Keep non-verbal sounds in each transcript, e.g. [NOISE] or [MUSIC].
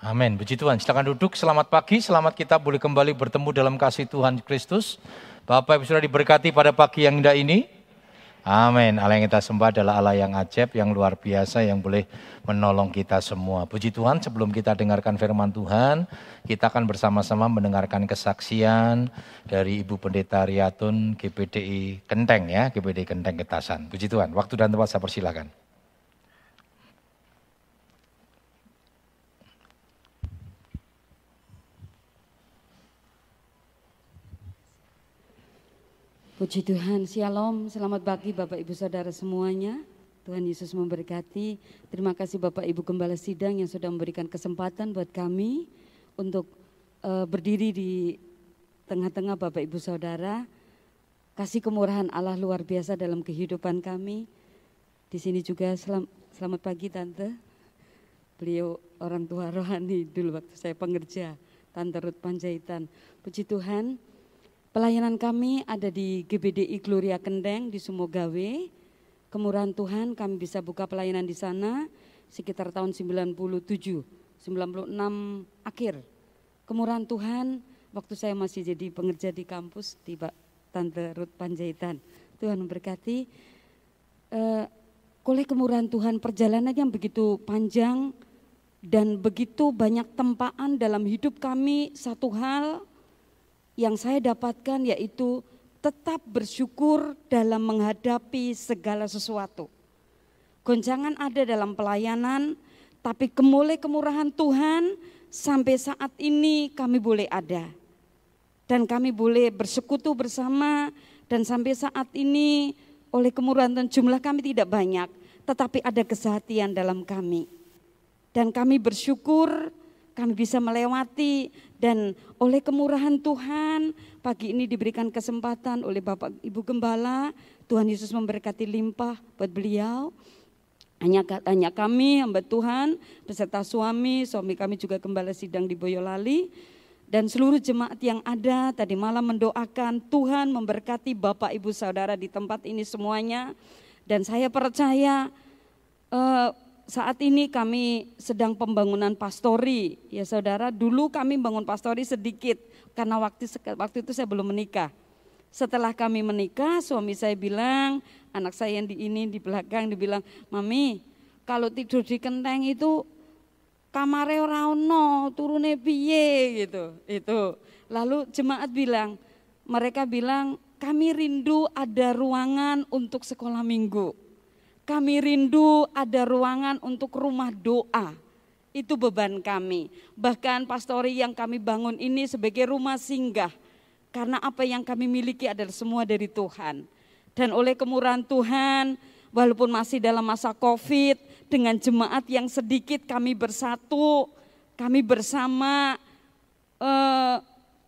Amin. Puji Tuhan. Silakan duduk. Selamat pagi. Selamat kita boleh kembali bertemu dalam kasih Tuhan Kristus. Bapak Ibu sudah diberkati pada pagi yang indah ini. Amin. Allah yang kita sembah adalah Allah yang ajaib, yang luar biasa, yang boleh menolong kita semua. Puji Tuhan, sebelum kita dengarkan firman Tuhan, kita akan bersama-sama mendengarkan kesaksian dari Ibu Pendeta Riatun GPDI Kenteng ya, GPDI Kenteng Ketasan. Puji Tuhan, waktu dan tempat saya persilakan. Puji Tuhan, Shalom, selamat pagi Bapak Ibu Saudara semuanya. Tuhan Yesus memberkati. Terima kasih Bapak Ibu Gembala Sidang yang sudah memberikan kesempatan buat kami untuk uh, berdiri di tengah-tengah Bapak Ibu Saudara. Kasih kemurahan Allah luar biasa dalam kehidupan kami. Di sini juga selam, selamat pagi Tante. Beliau orang tua rohani dulu waktu saya pengerja, Tante Ruth Panjaitan. Puji Tuhan, Pelayanan kami ada di GBDI Gloria Kendeng di Sumogawe. Kemurahan Tuhan kami bisa buka pelayanan di sana sekitar tahun 97, 96 akhir. Kemurahan Tuhan waktu saya masih jadi pengerja di kampus di Tante Ruth Panjaitan. Tuhan memberkati. Uh, oleh kemurahan Tuhan perjalanan yang begitu panjang dan begitu banyak tempaan dalam hidup kami satu hal yang saya dapatkan yaitu tetap bersyukur dalam menghadapi segala sesuatu. Goncangan ada dalam pelayanan, tapi kemulai kemurahan Tuhan sampai saat ini kami boleh ada. Dan kami boleh bersekutu bersama dan sampai saat ini oleh kemurahan Tuhan jumlah kami tidak banyak, tetapi ada kesehatian dalam kami. Dan kami bersyukur kami bisa melewati. Dan oleh kemurahan Tuhan pagi ini diberikan kesempatan oleh Bapak Ibu Gembala, Tuhan Yesus memberkati limpah buat beliau. Hanya, hanya kami hamba Tuhan beserta suami, suami kami juga gembala sidang di Boyolali. Dan seluruh jemaat yang ada tadi malam mendoakan Tuhan memberkati Bapak Ibu Saudara di tempat ini semuanya. Dan saya percaya uh, saat ini kami sedang pembangunan pastori. Ya saudara, dulu kami bangun pastori sedikit karena waktu waktu itu saya belum menikah. Setelah kami menikah, suami saya bilang, anak saya yang di ini di belakang dibilang, "Mami, kalau tidur di kenteng itu kamare ora ono, turune piye?" gitu. Itu. Lalu jemaat bilang, mereka bilang, "Kami rindu ada ruangan untuk sekolah minggu." Kami rindu ada ruangan untuk rumah doa. Itu beban kami. Bahkan pastori yang kami bangun ini sebagai rumah singgah. Karena apa yang kami miliki adalah semua dari Tuhan. Dan oleh kemurahan Tuhan, walaupun masih dalam masa COVID, dengan jemaat yang sedikit kami bersatu, kami bersama, eh,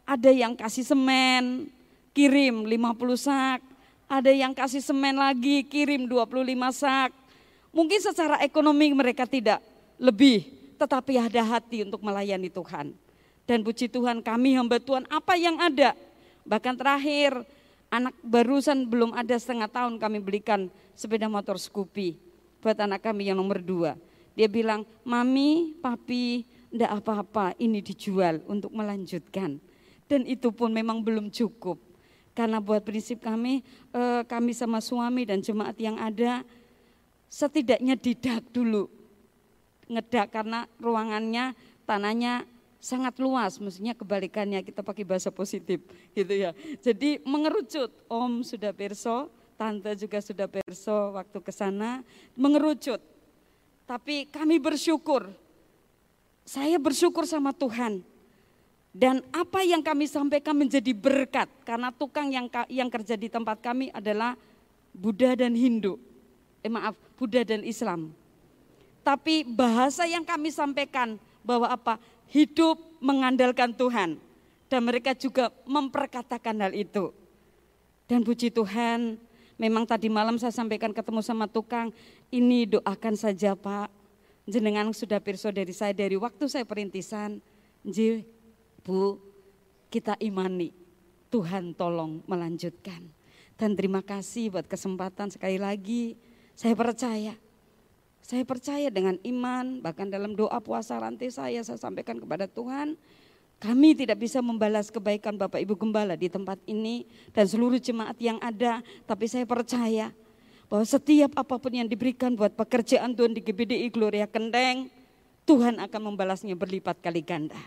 ada yang kasih semen, kirim 50 sak, ada yang kasih semen lagi, kirim 25 sak. Mungkin secara ekonomi mereka tidak lebih, tetapi ada hati untuk melayani Tuhan. Dan puji Tuhan kami hamba Tuhan apa yang ada. Bahkan terakhir anak barusan belum ada setengah tahun kami belikan sepeda motor Scoopy buat anak kami yang nomor dua. Dia bilang, mami, papi, enggak apa-apa ini dijual untuk melanjutkan. Dan itu pun memang belum cukup. Karena buat prinsip kami, eh, kami sama suami dan jemaat yang ada, setidaknya didak dulu. Ngedak karena ruangannya, tanahnya sangat luas, mestinya kebalikannya kita pakai bahasa positif gitu ya. Jadi mengerucut, om sudah perso, tante juga sudah perso waktu ke sana, mengerucut. Tapi kami bersyukur, saya bersyukur sama Tuhan dan apa yang kami sampaikan menjadi berkat karena tukang yang yang kerja di tempat kami adalah Buddha dan Hindu. Eh maaf, Buddha dan Islam. Tapi bahasa yang kami sampaikan bahwa apa? Hidup mengandalkan Tuhan. Dan mereka juga memperkatakan hal itu. Dan puji Tuhan, memang tadi malam saya sampaikan ketemu sama tukang, ini doakan saja Pak. Jenengan sudah pirso dari saya dari waktu saya perintisan. Bu, kita imani Tuhan tolong melanjutkan. Dan terima kasih buat kesempatan sekali lagi. Saya percaya Saya percaya dengan iman, bahkan dalam doa puasa rantai saya, saya sampaikan kepada Tuhan, kami tidak bisa membalas kebaikan Bapak Ibu Gembala di tempat ini dan seluruh jemaat yang ada, tapi saya percaya bahwa setiap apa pun yang diberikan buat pekerjaan Tuhan di GBDI Gloria Kendeng, Tuhan akan membalasnya berlipat kali ganda.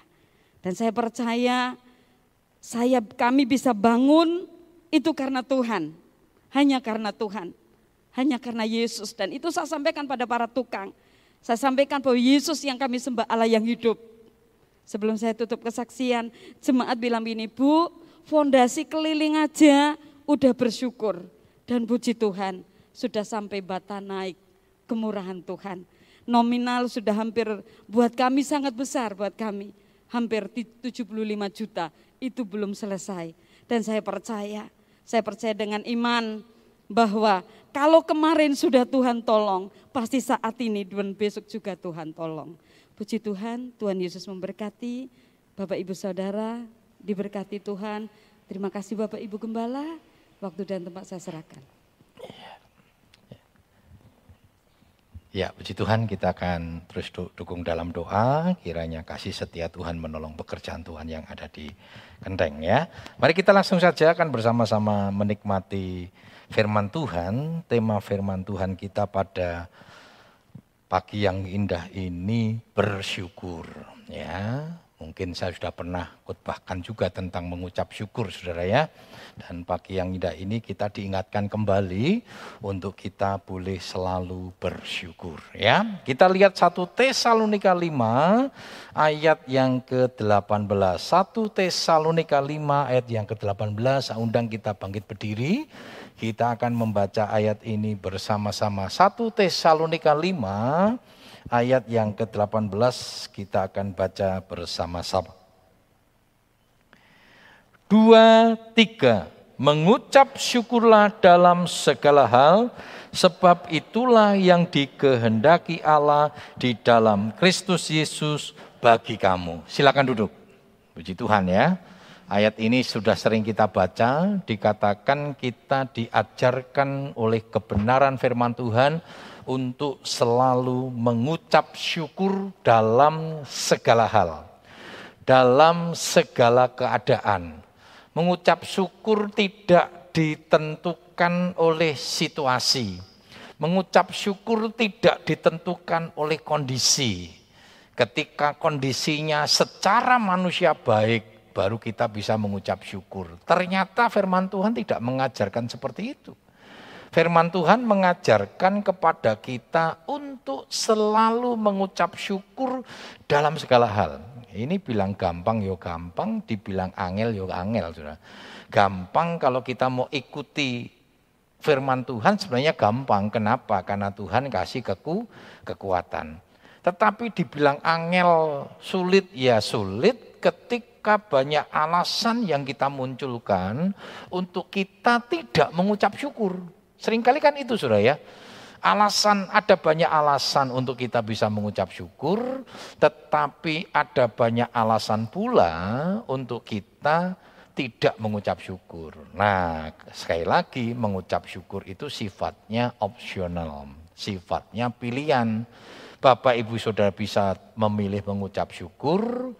Dan saya percaya saya kami bisa bangun itu karena Tuhan. Hanya karena Tuhan. Hanya karena Yesus dan itu saya sampaikan pada para tukang. Saya sampaikan bahwa Yesus yang kami sembah Allah yang hidup. Sebelum saya tutup kesaksian, jemaat bilang ini, Bu, fondasi keliling aja udah bersyukur. Dan puji Tuhan, sudah sampai bata naik kemurahan Tuhan. Nominal sudah hampir buat kami sangat besar buat kami. Hampir 75 juta itu belum selesai. Dan saya percaya, saya percaya dengan iman bahwa kalau kemarin sudah Tuhan tolong, pasti saat ini dan besok juga Tuhan tolong. Puji Tuhan, Tuhan Yesus memberkati, Bapak Ibu Saudara diberkati Tuhan. Terima kasih Bapak Ibu Gembala, waktu dan tempat saya serahkan. Ya, puji Tuhan kita akan terus dukung dalam doa, kiranya kasih setia Tuhan menolong pekerjaan Tuhan yang ada di Kendeng ya. Mari kita langsung saja akan bersama-sama menikmati firman Tuhan, tema firman Tuhan kita pada pagi yang indah ini bersyukur ya. Mungkin saya sudah pernah khotbahkan juga tentang mengucap syukur saudara ya. Dan pagi yang indah ini kita diingatkan kembali untuk kita boleh selalu bersyukur ya. Kita lihat 1 Tesalonika 5 ayat yang ke-18. 1 Tesalonika 5 ayat yang ke-18. Saya undang kita bangkit berdiri. Kita akan membaca ayat ini bersama-sama. 1 Tesalonika 5 ayat yang ke-18 kita akan baca bersama-sama. Dua, tiga, mengucap syukurlah dalam segala hal, sebab itulah yang dikehendaki Allah di dalam Kristus Yesus bagi kamu. Silakan duduk. Puji Tuhan ya. Ayat ini sudah sering kita baca, dikatakan kita diajarkan oleh kebenaran firman Tuhan untuk selalu mengucap syukur dalam segala hal, dalam segala keadaan. Mengucap syukur tidak ditentukan oleh situasi. Mengucap syukur tidak ditentukan oleh kondisi. Ketika kondisinya secara manusia baik, baru kita bisa mengucap syukur. Ternyata firman Tuhan tidak mengajarkan seperti itu. Firman Tuhan mengajarkan kepada kita untuk selalu mengucap syukur dalam segala hal. Ini bilang gampang yo gampang, dibilang angel yo angel. Saudara. Gampang kalau kita mau ikuti firman Tuhan sebenarnya gampang. Kenapa? Karena Tuhan kasih keku, kekuatan. Tetapi dibilang angel sulit ya sulit ketika banyak alasan yang kita munculkan untuk kita tidak mengucap syukur. Seringkali kan itu sudah ya. Alasan, ada banyak alasan untuk kita bisa mengucap syukur, tetapi ada banyak alasan pula untuk kita tidak mengucap syukur. Nah, sekali lagi mengucap syukur itu sifatnya opsional, sifatnya pilihan. Bapak Ibu Saudara bisa memilih mengucap syukur,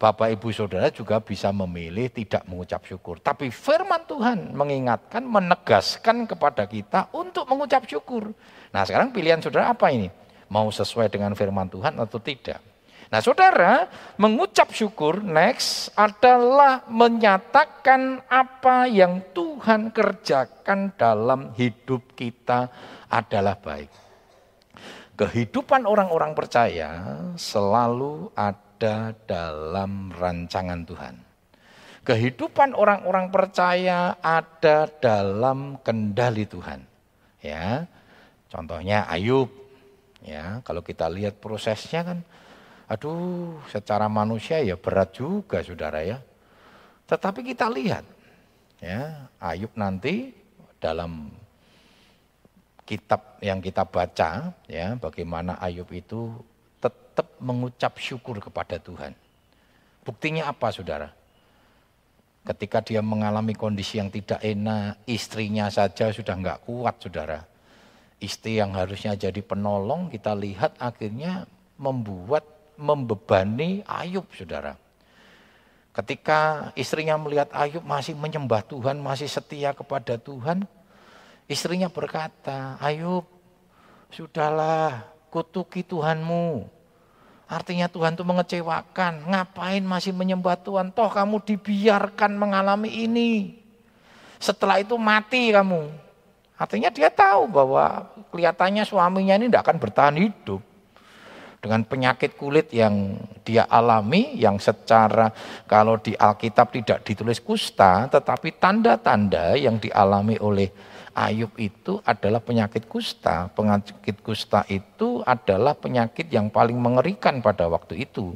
Bapak Ibu Saudara juga bisa memilih tidak mengucap syukur. Tapi firman Tuhan mengingatkan, menegaskan kepada kita untuk mengucap syukur. Nah sekarang pilihan saudara apa ini? Mau sesuai dengan firman Tuhan atau tidak? Nah saudara, mengucap syukur next adalah menyatakan apa yang Tuhan kerjakan dalam hidup kita adalah baik. Kehidupan orang-orang percaya selalu ada ada dalam rancangan Tuhan. Kehidupan orang-orang percaya ada dalam kendali Tuhan. Ya. Contohnya Ayub. Ya, kalau kita lihat prosesnya kan aduh, secara manusia ya berat juga Saudara ya. Tetapi kita lihat ya, Ayub nanti dalam kitab yang kita baca ya, bagaimana Ayub itu tetap mengucap syukur kepada Tuhan. Buktinya apa saudara? Ketika dia mengalami kondisi yang tidak enak, istrinya saja sudah nggak kuat saudara. Istri yang harusnya jadi penolong kita lihat akhirnya membuat membebani Ayub saudara. Ketika istrinya melihat Ayub masih menyembah Tuhan, masih setia kepada Tuhan, istrinya berkata, Ayub sudahlah kutuki Tuhanmu. Artinya Tuhan itu mengecewakan, ngapain masih menyembah Tuhan, toh kamu dibiarkan mengalami ini. Setelah itu mati kamu. Artinya dia tahu bahwa kelihatannya suaminya ini tidak akan bertahan hidup. Dengan penyakit kulit yang dia alami, yang secara kalau di Alkitab tidak ditulis kusta, tetapi tanda-tanda yang dialami oleh Ayub itu adalah penyakit kusta. Penyakit kusta itu adalah penyakit yang paling mengerikan pada waktu itu.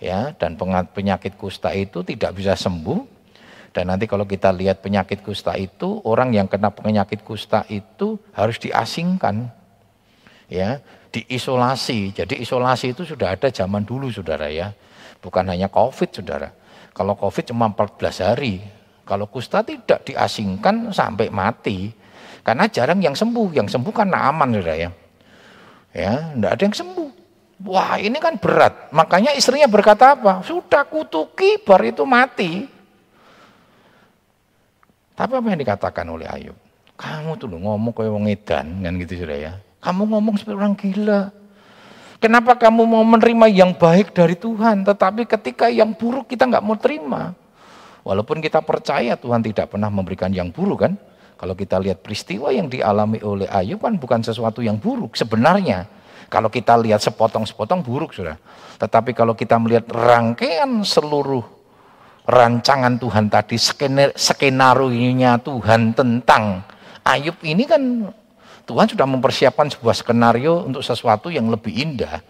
Ya, dan penyakit kusta itu tidak bisa sembuh dan nanti kalau kita lihat penyakit kusta itu, orang yang kena penyakit kusta itu harus diasingkan. Ya, diisolasi. Jadi isolasi itu sudah ada zaman dulu Saudara ya. Bukan hanya Covid Saudara. Kalau Covid cuma 14 hari. Kalau kusta tidak diasingkan sampai mati. Karena jarang yang sembuh. Yang sembuh kan aman Saudara ya. Ya, enggak ada yang sembuh. Wah ini kan berat. Makanya istrinya berkata apa? Sudah kutuki bar itu mati. Tapi apa yang dikatakan oleh Ayub? Kamu tuh ngomong kayak wong edan kan gitu sudah ya. Kamu ngomong seperti orang gila. Kenapa kamu mau menerima yang baik dari Tuhan, tetapi ketika yang buruk kita nggak mau terima? Walaupun kita percaya Tuhan tidak pernah memberikan yang buruk kan. Kalau kita lihat peristiwa yang dialami oleh Ayub kan bukan sesuatu yang buruk sebenarnya. Kalau kita lihat sepotong-sepotong buruk sudah. Tetapi kalau kita melihat rangkaian seluruh rancangan Tuhan tadi, skenario-nya Tuhan tentang Ayub ini kan Tuhan sudah mempersiapkan sebuah skenario untuk sesuatu yang lebih indah.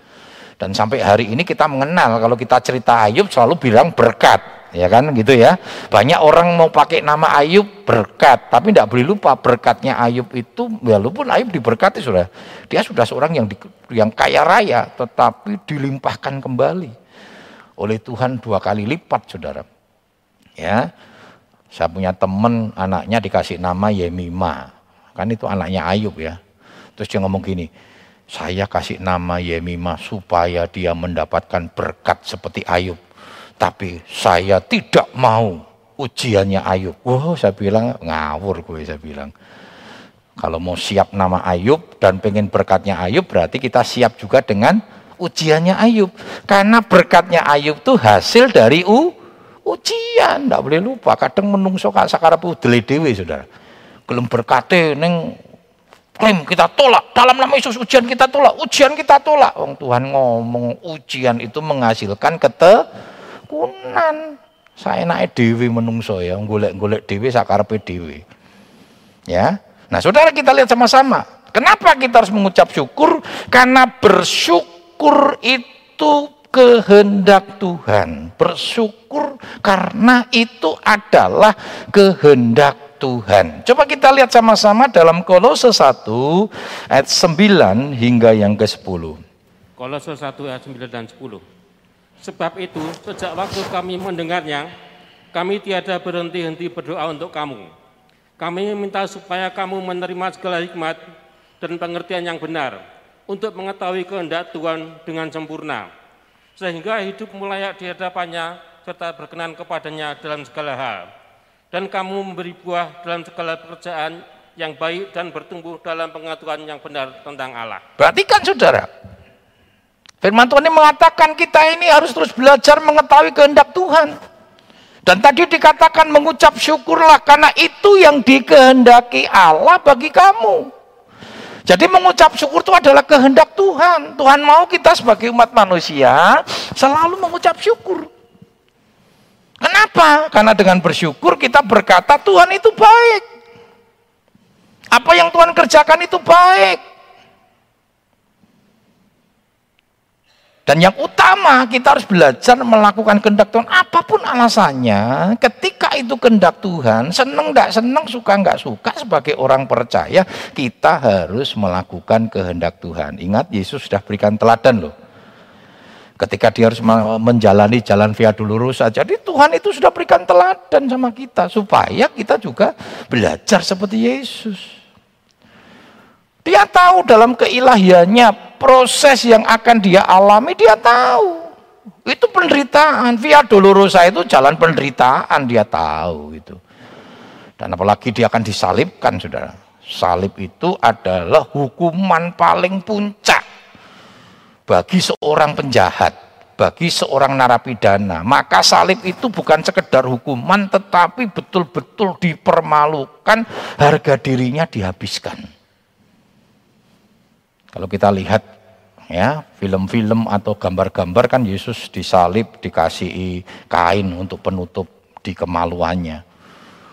Dan sampai hari ini kita mengenal kalau kita cerita Ayub selalu bilang berkat, ya kan gitu ya. Banyak orang mau pakai nama Ayub berkat, tapi tidak boleh lupa berkatnya Ayub itu walaupun Ayub diberkati sudah, dia sudah seorang yang di, yang kaya raya, tetapi dilimpahkan kembali oleh Tuhan dua kali lipat, saudara. Ya, saya punya temen anaknya dikasih nama Yemima. Kan itu anaknya Ayub ya. Terus dia ngomong gini, saya kasih nama Yemima supaya dia mendapatkan berkat seperti Ayub. Tapi saya tidak mau. Ujiannya Ayub. Wow, saya bilang ngawur gue saya bilang. Kalau mau siap nama Ayub dan pengen berkatnya Ayub berarti kita siap juga dengan ujiannya Ayub. Karena berkatnya Ayub itu hasil dari u ujian. Tidak boleh lupa. Kadang menungso sakarep udele dewi Saudara. Gelem berkate neng klaim kita tolak. Dalam nama Yesus ujian kita tolak. Ujian kita tolak. Wong Tuhan ngomong ujian itu menghasilkan ketekunan saya naik dewi menungso ya golek-golek dewi sakarepe dewi ya nah saudara kita lihat sama-sama kenapa kita harus mengucap syukur karena bersyukur itu kehendak Tuhan. Bersyukur karena itu adalah kehendak Tuhan. Coba kita lihat sama-sama dalam Kolose 1 ayat 9 hingga yang ke-10. Kolose 1 ayat 9 dan 10. Sebab itu sejak waktu kami mendengarnya, kami tiada berhenti-henti berdoa untuk kamu. Kami minta supaya kamu menerima segala hikmat dan pengertian yang benar untuk mengetahui kehendak Tuhan dengan sempurna sehingga hidup layak di hadapannya serta berkenan kepadanya dalam segala hal. Dan kamu memberi buah dalam segala pekerjaan yang baik dan bertumbuh dalam pengetahuan yang benar tentang Allah. Perhatikan saudara, firman Tuhan ini mengatakan kita ini harus terus belajar mengetahui kehendak Tuhan. Dan tadi dikatakan mengucap syukurlah karena itu yang dikehendaki Allah bagi kamu. Jadi mengucap syukur itu adalah kehendak Tuhan. Tuhan mau kita sebagai umat manusia selalu mengucap syukur. Kenapa? Karena dengan bersyukur kita berkata Tuhan itu baik. Apa yang Tuhan kerjakan itu baik. Dan yang utama kita harus belajar melakukan kehendak Tuhan apa pun alasannya. Ketika itu kehendak Tuhan, senang tidak senang, suka nggak suka sebagai orang percaya, kita harus melakukan kehendak Tuhan. Ingat Yesus sudah berikan teladan loh. Ketika dia harus menjalani jalan via dolorosa, jadi Tuhan itu sudah berikan teladan sama kita supaya kita juga belajar seperti Yesus. Dia tahu dalam keilahiannya proses yang akan dia alami dia tahu. Itu penderitaan. Via Dolorosa itu jalan penderitaan dia tahu itu. Dan apalagi dia akan disalibkan saudara. Salib itu adalah hukuman paling puncak bagi seorang penjahat, bagi seorang narapidana. Maka salib itu bukan sekedar hukuman tetapi betul-betul dipermalukan, harga dirinya dihabiskan. Kalau kita lihat ya film-film atau gambar-gambar kan Yesus disalib dikasih kain untuk penutup di kemaluannya.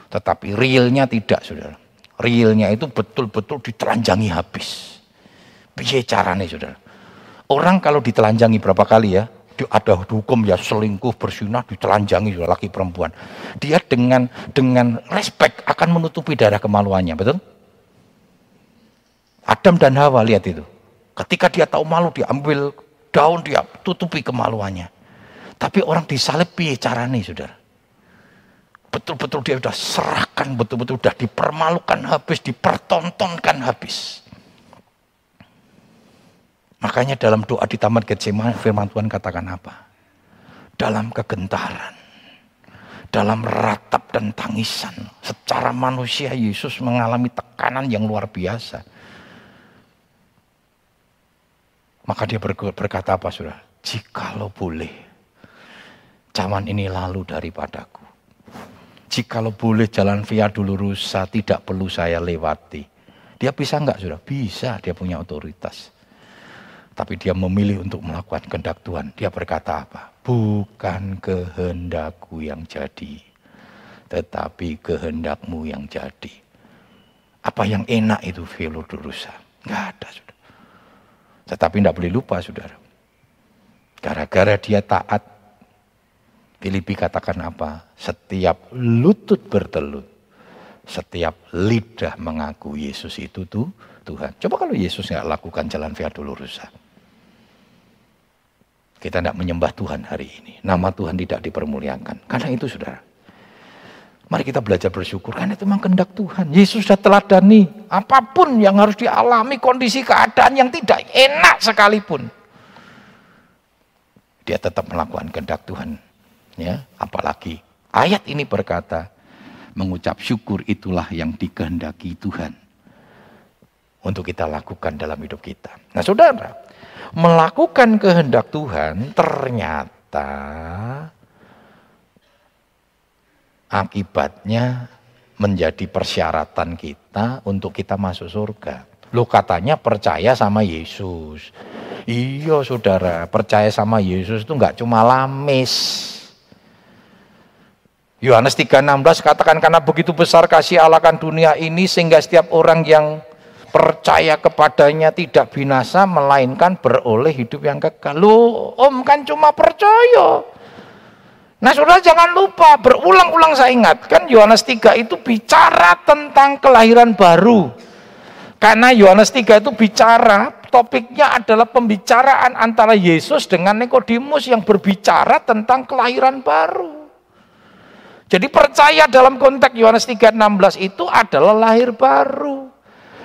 Tetapi realnya tidak, saudara. Realnya itu betul-betul ditelanjangi habis. Piye caranya, saudara? Orang kalau ditelanjangi berapa kali ya, ada hukum ya selingkuh bersinah ditelanjangi laki perempuan. Dia dengan dengan respect akan menutupi darah kemaluannya, betul? Adam dan Hawa lihat itu. Ketika dia tahu malu, dia ambil daun, dia tutupi kemaluannya. Tapi orang disalib piye carane, saudara? Betul-betul dia sudah serahkan, betul-betul sudah dipermalukan habis, dipertontonkan habis. Makanya dalam doa di Taman Getsemani firman Tuhan katakan apa? Dalam kegentaran, dalam ratap dan tangisan, secara manusia Yesus mengalami tekanan yang luar biasa Maka dia berkata apa saudara? Jikalau boleh, zaman ini lalu daripadaku. Jikalau boleh jalan via dulurusa tidak perlu saya lewati. Dia bisa enggak sudah? Bisa, dia punya otoritas. Tapi dia memilih untuk melakukan kehendak Tuhan. Dia berkata apa? Bukan kehendakku yang jadi, tetapi kehendakmu yang jadi. Apa yang enak itu Velodorosa? Enggak ada. Saudara. Tetapi tidak boleh lupa saudara. Gara-gara dia taat, Filipi katakan apa? Setiap lutut bertelut, setiap lidah mengaku Yesus itu tuh Tuhan. Coba kalau Yesus nggak lakukan jalan via dolorosa. Kita tidak menyembah Tuhan hari ini. Nama Tuhan tidak dipermuliakan. Karena itu saudara. Mari kita belajar bersyukur karena itu memang kehendak Tuhan. Yesus sudah teladani apa pun yang harus dialami kondisi keadaan yang tidak enak sekalipun. Dia tetap melakukan kehendak Tuhan. Ya, apalagi ayat ini berkata mengucap syukur itulah yang dikehendaki Tuhan untuk kita lakukan dalam hidup kita. Nah, Saudara, melakukan kehendak Tuhan ternyata akibatnya menjadi persyaratan kita untuk kita masuk surga. Lo katanya percaya sama Yesus. Iya saudara, percaya sama Yesus itu nggak cuma lamis. Yohanes 3:16 katakan karena begitu besar kasih Allah kan dunia ini sehingga setiap orang yang percaya kepadanya tidak binasa melainkan beroleh hidup yang kekal. Lu om kan cuma percaya. Nah saudara jangan lupa, berulang-ulang saya ingatkan Yohanes 3 itu bicara tentang kelahiran baru. Karena Yohanes 3 itu bicara, topiknya adalah pembicaraan antara Yesus dengan Nikodemus yang berbicara tentang kelahiran baru. Jadi percaya dalam konteks Yohanes 3:16 itu adalah lahir baru.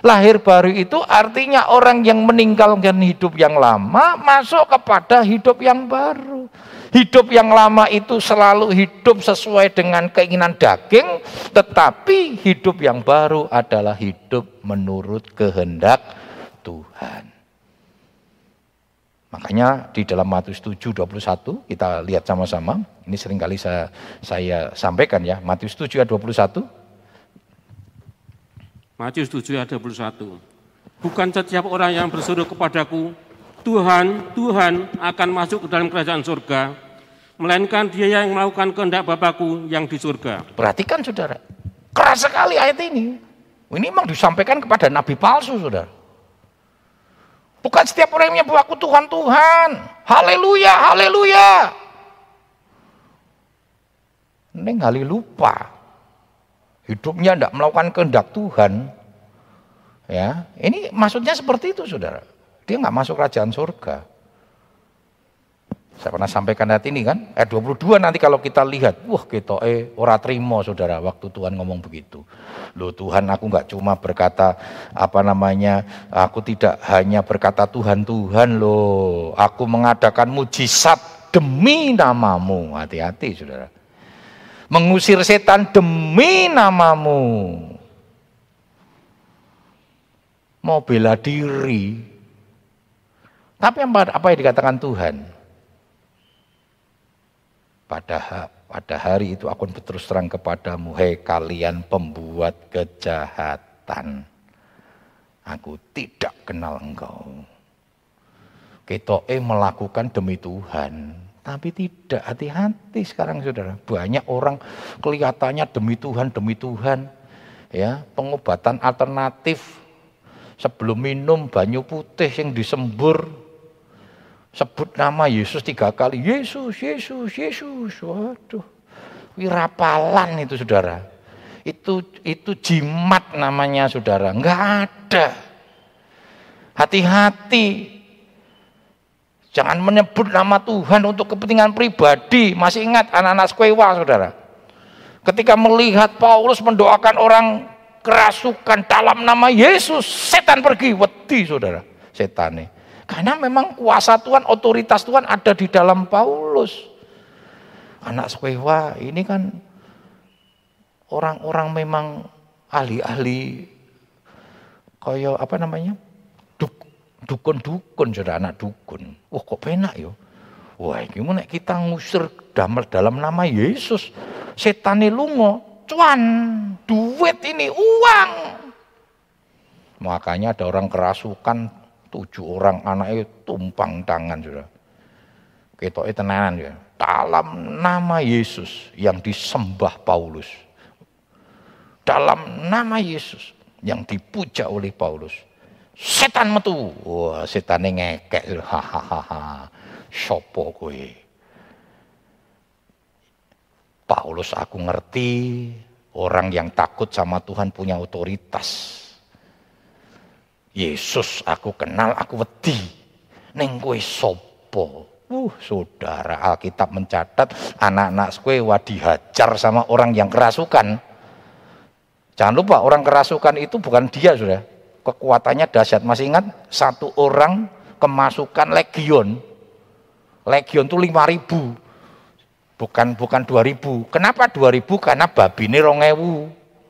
Lahir baru itu artinya orang yang meninggalkan hidup yang lama masuk kepada hidup yang baru. Hidup yang lama itu selalu hidup sesuai dengan keinginan daging, tetapi hidup yang baru adalah hidup menurut kehendak Tuhan. Makanya di dalam Matius 7:21 kita lihat sama-sama. Ini sering kali saya saya sampaikan ya, Matius 7 ayat 21. Matius 7 ayat 21. Bukan setiap orang yang bersuruh kepadaku, Tuhan, Tuhan akan masuk ke dalam kerajaan surga, melainkan dia yang melakukan kehendak Bapakku yang di surga. Perhatikan saudara, keras sekali ayat ini. Ini memang disampaikan kepada nabi palsu saudara. Bukan setiap orang yang menyebut aku Tuhan, Tuhan. Haleluya, haleluya. Ini kali lupa. Hidupnya tidak melakukan kehendak Tuhan. Ya, ini maksudnya seperti itu saudara. Dia nggak masuk kerajaan surga. Saya pernah sampaikan hati ini kan, ayat 22 nanti kalau kita lihat, wah kita eh ora terima saudara waktu Tuhan ngomong begitu. Loh Tuhan aku nggak cuma berkata apa namanya, aku tidak hanya berkata Tuhan Tuhan loh, aku mengadakan mujizat demi namamu. Hati-hati saudara. Mengusir setan demi namamu. Mau bela diri. Tapi apa yang dikatakan Tuhan? pada pada hari itu aku berterus terang kepadamu, hei kalian pembuat kejahatan. Aku tidak kenal engkau. Kita eh melakukan demi Tuhan, tapi tidak hati-hati sekarang saudara. Banyak orang kelihatannya demi Tuhan, demi Tuhan. Ya, pengobatan alternatif sebelum minum banyu putih yang disembur sebut nama Yesus tiga kali. Yesus, Yesus, Yesus. Waduh, wirapalan itu saudara. Itu itu jimat namanya saudara. Enggak ada. Hati-hati. Jangan menyebut nama Tuhan untuk kepentingan pribadi. Masih ingat anak-anak skwewa saudara. Ketika melihat Paulus mendoakan orang kerasukan dalam nama Yesus, setan pergi, wedi saudara, setan nih. Karena memang kuasa Tuhan, otoritas Tuhan ada di dalam Paulus. Anak Skewa ini kan orang-orang memang ahli-ahli kaya apa namanya? dukun-dukun sudah anak dukun. Wah kok penak yo. Wah gimana kita ngusir damel dalam nama Yesus. Setane lungo, cuan, duit ini uang. Makanya ada orang kerasukan tujuh orang anaknya tumpang tangan sudah. Kita tenanan ya. Dalam nama Yesus yang disembah Paulus. Dalam nama Yesus yang dipuja oleh Paulus. Setan metu. Wah, setan ngekek. Hahaha. Sopo kowe. Paulus aku ngerti orang yang takut sama Tuhan punya otoritas Yesus aku kenal, aku wedi. Neng kue sopo. Uh, saudara Alkitab mencatat anak-anak kue dihajar sama orang yang kerasukan. Jangan lupa orang kerasukan itu bukan dia sudah. Kekuatannya dahsyat. Masih ingat satu orang kemasukan legion. Legion itu lima ribu. Bukan bukan dua ribu. Kenapa dua ribu? Karena babi ini rongewu.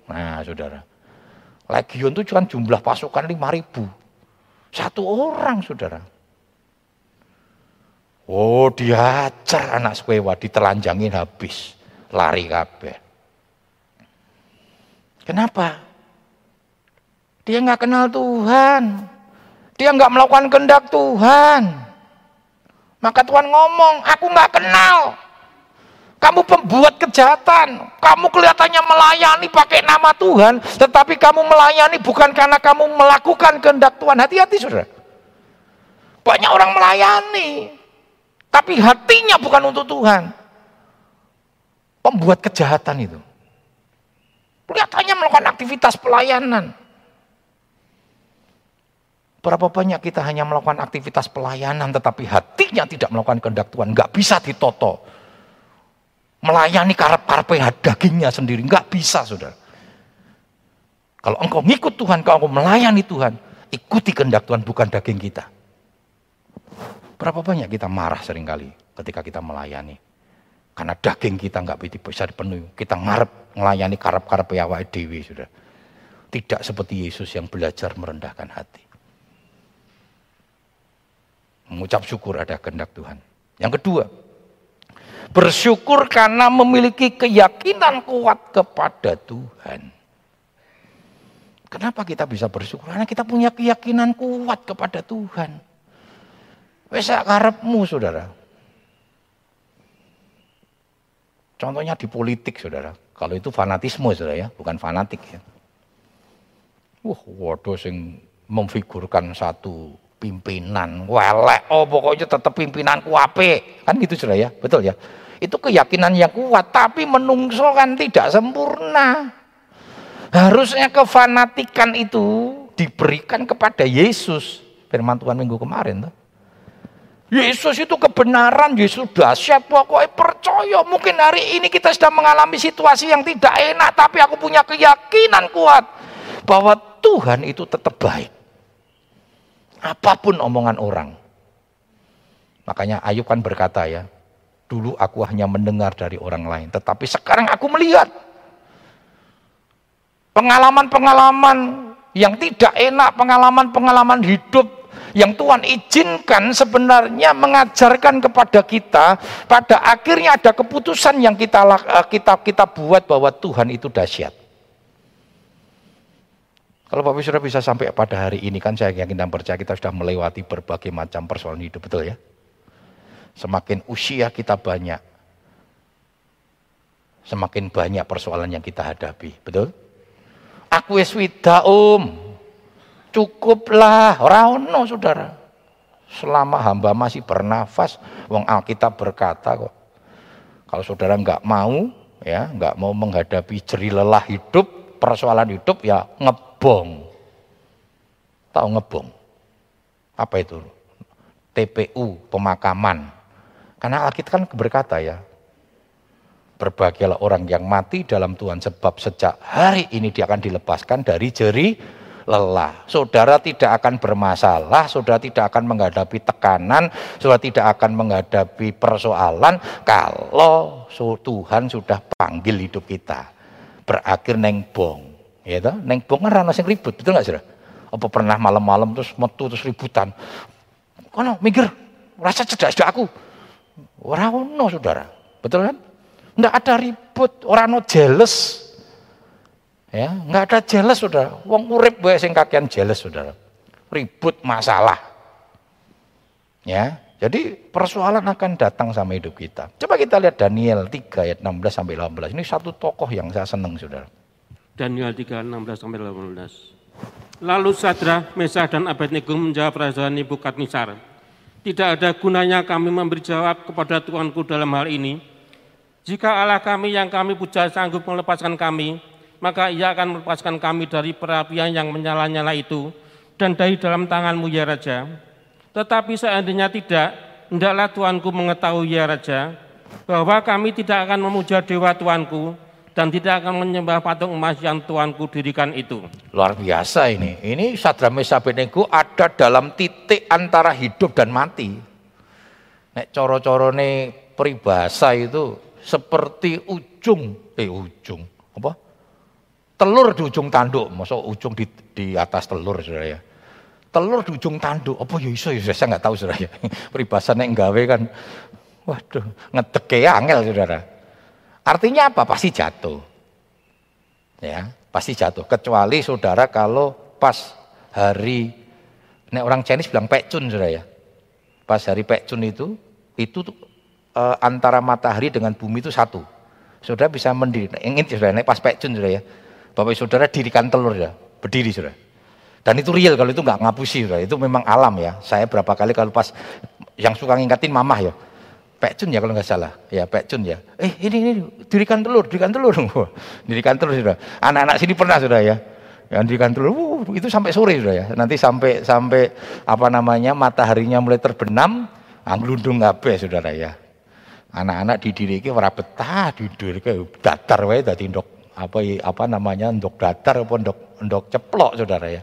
Nah saudara. Legion itu cuma jumlah pasukan 5 ribu. Satu orang saudara. Oh diajar anak sekwewa, ditelanjangin habis. Lari kabeh. Kenapa? Dia nggak kenal Tuhan. Dia nggak melakukan kehendak Tuhan. Maka Tuhan ngomong, aku nggak kenal. Kamu pembuat kejahatan. Kamu kelihatannya melayani pakai nama Tuhan. Tetapi kamu melayani bukan karena kamu melakukan kehendak Tuhan. Hati-hati saudara. Banyak orang melayani. Tapi hatinya bukan untuk Tuhan. Pembuat kejahatan itu. Kelihatannya melakukan aktivitas pelayanan. Berapa banyak kita hanya melakukan aktivitas pelayanan tetapi hatinya tidak melakukan kehendak Tuhan. Nggak bisa ditoto melayani karep-karep dagingnya sendiri. Enggak bisa, saudara. Kalau engkau ngikut Tuhan, kalau engkau melayani Tuhan, ikuti kehendak Tuhan, bukan daging kita. Berapa banyak kita marah sering kali ketika kita melayani. Karena daging kita enggak bisa dipenuhi. Kita ngarep melayani karep-karep ya dewi, sudah. Tidak seperti Yesus yang belajar merendahkan hati. Mengucap syukur ada kehendak Tuhan. Yang kedua, Bersyukur karena memiliki keyakinan kuat kepada Tuhan. Kenapa kita bisa bersyukur? Karena kita punya keyakinan kuat kepada Tuhan. Wes karepmu saudara. Contohnya di politik saudara. Kalau itu fanatisme saudara ya, bukan fanatik ya. Wah, waduh sing memfigurkan satu pimpinan welek oh pokoknya tetap pimpinanku ape kan gitu sudah ya betul ya itu keyakinan yang kuat tapi menungso kan tidak sempurna harusnya kefanatikan itu diberikan kepada Yesus firman Tuhan minggu kemarin tuh Yesus itu kebenaran, Yesus dahsyat, pokoknya percaya. Mungkin hari ini kita sedang mengalami situasi yang tidak enak, tapi aku punya keyakinan kuat bahwa Tuhan itu tetap baik. Apa pun omongan orang. Makanya Ayub kan berkata ya, dulu aku hanya mendengar dari orang lain, tetapi sekarang aku melihat pengalaman-pengalaman yang tidak enak, pengalaman-pengalaman hidup yang Tuhan izinkan sebenarnya mengajarkan kepada kita pada akhirnya ada keputusan yang kita eh, kita kita buat bahwa Tuhan itu dahsyat. Kalau Bapak sudah bisa sampai pada hari ini kan saya yakin dan percaya kita sudah melewati berbagai macam persoalan hidup, betul ya? Semakin usia kita banyak, semakin banyak persoalan yang kita hadapi, betul? Aku eswida om, Cukuplah, orang ono saudara. Selama hamba masih bernafas, wong Alkitab berkata kok. Kalau saudara nggak mau, ya nggak mau menghadapi jeri lelah hidup, persoalan hidup, ya ngebong. Tahu ngebong? Apa itu? TPU, pemakaman. Karena Alkitab kan berkata ya, berbahagialah orang yang mati dalam Tuhan sebab sejak hari ini dia akan dilepaskan dari jeri lelah. Saudara tidak akan bermasalah, saudara tidak akan menghadapi tekanan, saudara tidak akan menghadapi persoalan kalau Tuhan sudah panggil hidup kita. Berakhir neng bong. Ya toh? Neng bong kan rana sing ribut, betul nggak saudara? Apa pernah malam-malam terus metu terus ributan? Kono mikir, rasa cerdas aku. Orang no saudara, betul kan? Enggak ada ribut, orang no jealous, Ya, nggak ada jelas saudara. Wong urip bae sing kakean jelas saudara. Ribut masalah. Ya, jadi persoalan akan datang sama hidup kita. Coba kita lihat Daniel 3 ayat 16 sampai 18. Ini satu tokoh yang saya senang saudara. Daniel 3 16 sampai 18. Lalu Sadra, Mesah dan Abednego menjawab Raja Nebukadnezar, tidak ada gunanya kami memberi jawab kepada Tuanku dalam hal ini. Jika Allah kami yang kami puja sanggup melepaskan kami, maka ia akan melepaskan kami dari perapian yang menyala-nyala itu dan dari dalam tanganmu ya Raja. Tetapi seandainya tidak, hendaklah Tuanku mengetahui ya Raja, bahwa kami tidak akan memuja dewa Tuanku dan tidak akan menyembah patung emas yang Tuanku dirikan itu. Luar biasa ini. Ini Sadra Mesa ada dalam titik antara hidup dan mati. Nek coro-coro peribahasa itu seperti ujung, eh ujung, apa? telur di ujung tanduk, masuk ujung di, di atas telur saudara ya. Telur di ujung tanduk, apa ya iso ya saya nggak tahu saudara ya. [LAUGHS] Peribahasa yang gawe kan, waduh ngedeke angel saudara. Artinya apa? Pasti jatuh. Ya, pasti jatuh. Kecuali saudara kalau pas hari, nek orang Chinese bilang pekcun saudara ya. Pas hari pekcun itu, itu e, antara matahari dengan bumi itu satu. Saudara bisa mendiri. Ingin saudara, nek pas pekcun saudara ya Bapak saudara dirikan telur ya, berdiri sudah. Dan itu real kalau itu nggak ngapusi sudah, itu memang alam ya. Saya berapa kali kalau pas yang suka ngingetin mamah ya, Pekcun ya kalau nggak salah, ya Pekcun ya. Eh ini ini dirikan telur, dirikan telur, [LAUGHS] dirikan telur sudah. Anak-anak sini pernah sudah ya, yang dirikan telur, uh, itu sampai sore sudah ya. Nanti sampai sampai apa namanya mataharinya mulai terbenam, anglundung ngabe saudara ya. Anak-anak didiriki ora betah, didiriki datar wae dadi ndok apa apa namanya ndok datar apa ndok ndok ceplok saudara ya.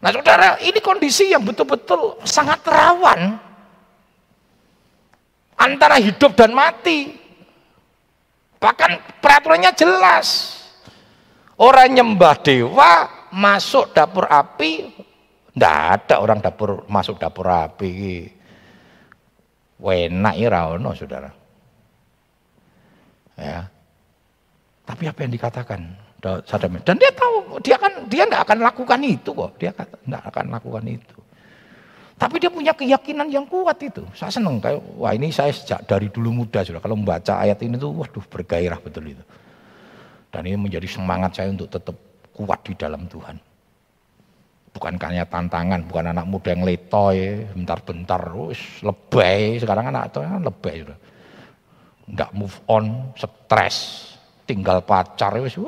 Nah saudara ini kondisi yang betul-betul sangat rawan antara hidup dan mati. Bahkan peraturannya jelas. Orang nyembah dewa masuk dapur api, ndak ada orang dapur masuk dapur api. Wenak ya saudara. Ya, tapi apa yang dikatakan Dan dia tahu, dia kan dia tidak akan lakukan itu kok. Dia tidak akan lakukan itu. Tapi dia punya keyakinan yang kuat itu. Saya senang kayak wah ini saya sejak dari dulu muda sudah kalau membaca ayat ini tuh waduh bergairah betul itu. Dan ini menjadi semangat saya untuk tetap kuat di dalam Tuhan. Bukan hanya tantangan, bukan anak muda yang letoy, bentar-bentar, lebay. Sekarang anak itu kan lebay sudah. Enggak move on, stres, tinggal pacar wis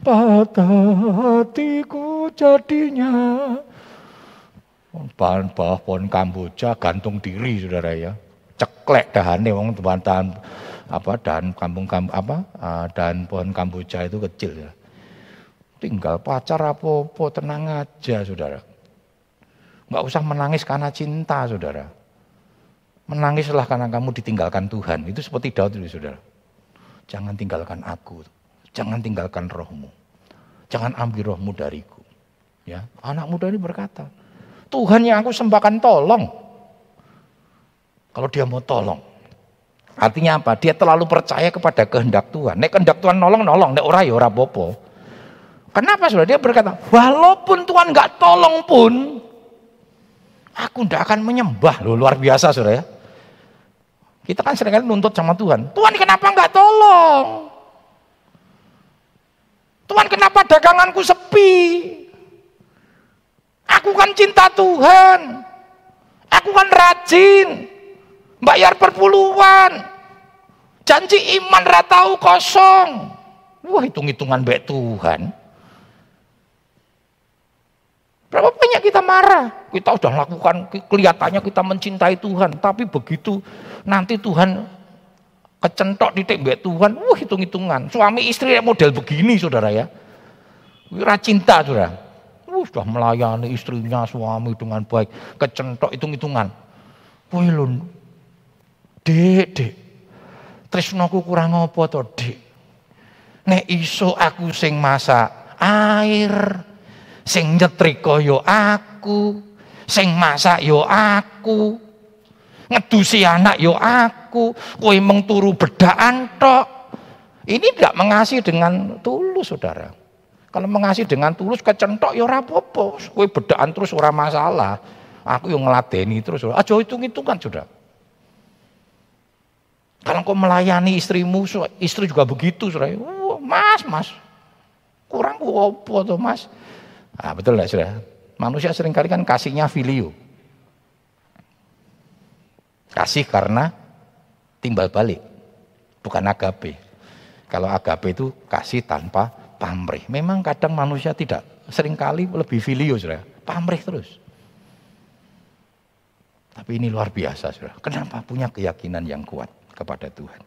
patah hatiku jadinya bahan bawah pohon kamboja gantung diri saudara ya. Ceklek dahane wong tahan apa dahan kampung kampung apa uh, dahan pohon kamboja itu kecil ya. Tinggal pacar apa-apa tenang aja saudara. Nggak usah menangis karena cinta saudara. Menangislah karena kamu ditinggalkan Tuhan. Itu seperti Daud itu saudara. Jangan tinggalkan aku. Jangan tinggalkan rohmu. Jangan ambil rohmu dariku. Ya anak muda ini berkata Tuhan yang aku sembahkan tolong. Kalau dia mau tolong. Artinya apa? Dia terlalu percaya kepada kehendak Tuhan. Nek kehendak Tuhan nolong, nolong. Nek ora ya ora popo. Kenapa sudah dia berkata, walaupun Tuhan nggak tolong pun, aku tidak akan menyembah. Loh, luar biasa sudah ya. Kita kan sering kali nuntut sama Tuhan. Tuhan kenapa nggak tolong? Tuhan kenapa daganganku sepi? Aku kan cinta Tuhan. Aku kan rajin. Bayar perpuluhan. Janji iman ratau kosong. Wah hitung-hitungan baik Tuhan. Berapa banyak kita marah. Kita sudah lakukan, kelihatannya kita mencintai Tuhan. Tapi begitu nanti Tuhan kecentok di baik Tuhan. Wah hitung-hitungan. Suami istri model begini saudara ya. Wira cinta saudara. Uh, sudah melayani istrinya, suami dengan baik. Kecentok hitung-hitungan. Wih lho, dek, dek. Tresnoku kurang apa to, dek? Nek iso aku sing masak air, sing nyetrika yo aku, sing masak yo aku, ngedusi anak yo aku, kowe meng turu bedaan tok. Ini tidak mengasihi dengan tulus, saudara. Kalau mengasihi dengan tulus kecentok ya ora apa-apa. Kowe bedaan terus ora masalah. Aku yang ngeladeni terus. Aja hitung-hitungan sudah. Kalau kau melayani istrimu, istri juga begitu, sudah. Oh, mas, mas, kurang apa tuh mas? Ah, betul nggak sudah? Manusia sering kali kan kasihnya filio. Kasih karena timbal balik, bukan agape. Kalau agape itu kasih tanpa pamrih. Memang kadang manusia tidak, sering kali lebih filio sudah, pamrih terus. Tapi ini luar biasa sudah. Kenapa punya keyakinan yang kuat kepada Tuhan?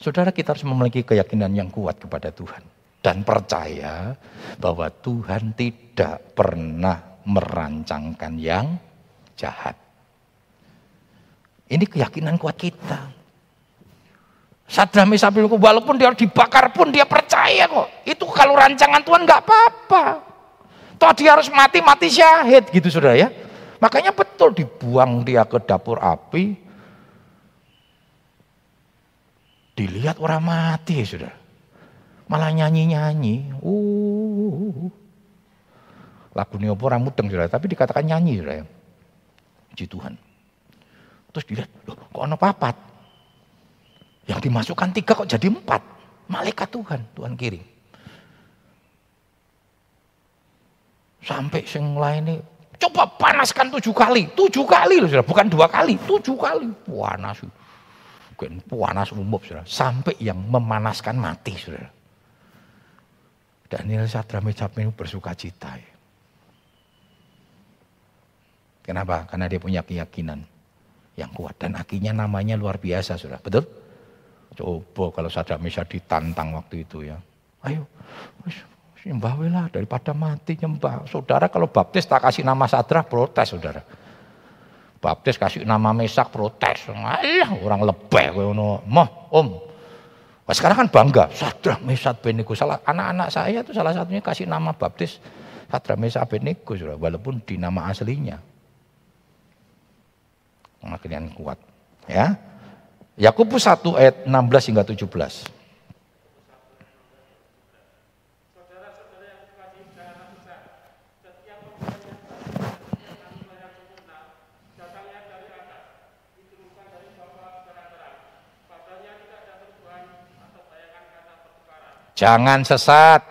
Saudara kita harus memiliki keyakinan yang kuat kepada Tuhan. Dan percaya bahwa Tuhan tidak pernah merancangkan yang jahat. Ini keyakinan kuat kita. Sadra Mesabilku walaupun dia dibakar pun dia percaya kok. Itu kalau rancangan Tuhan nggak apa-apa. Toh dia harus mati mati syahid gitu sudah ya. Makanya betul dibuang dia ke dapur api. Dilihat orang mati ya sudah. Malah nyanyi-nyanyi. Uh. Lagu orang mudeng sudah, tapi dikatakan nyanyi sudah ya. Puji Tuhan. Terus dilihat, loh kok ada papat? Yang dimasukkan tiga kok jadi empat. Malaikat Tuhan, Tuhan kirim. Sampai sing lain coba panaskan tujuh kali. Tujuh kali loh sudah, bukan dua kali. Tujuh kali. Panas. Bukan panas umum sudah. Sampai yang memanaskan mati sudah. Daniel Sadra Mecapin bersuka cita. Ya. Kenapa? Karena dia punya keyakinan yang kuat. Dan akhirnya namanya luar biasa sudah. Betul? Coba kalau saja bisa ditantang waktu itu ya. Ayo, nyembah lah daripada mati nyembah. Saudara kalau baptis tak kasih nama Sadra protes saudara. Baptis kasih nama Mesak protes. Alah orang lebih. Moh, Om. Nah, sekarang kan bangga, Sadra Mesak Beniku. Salah anak-anak saya itu salah satunya kasih nama baptis Sadra Mesak Beniku saudara, walaupun di nama aslinya. Makin kuat. Ya. Yakobus 1 ayat 16 hingga 17. Jangan sesat.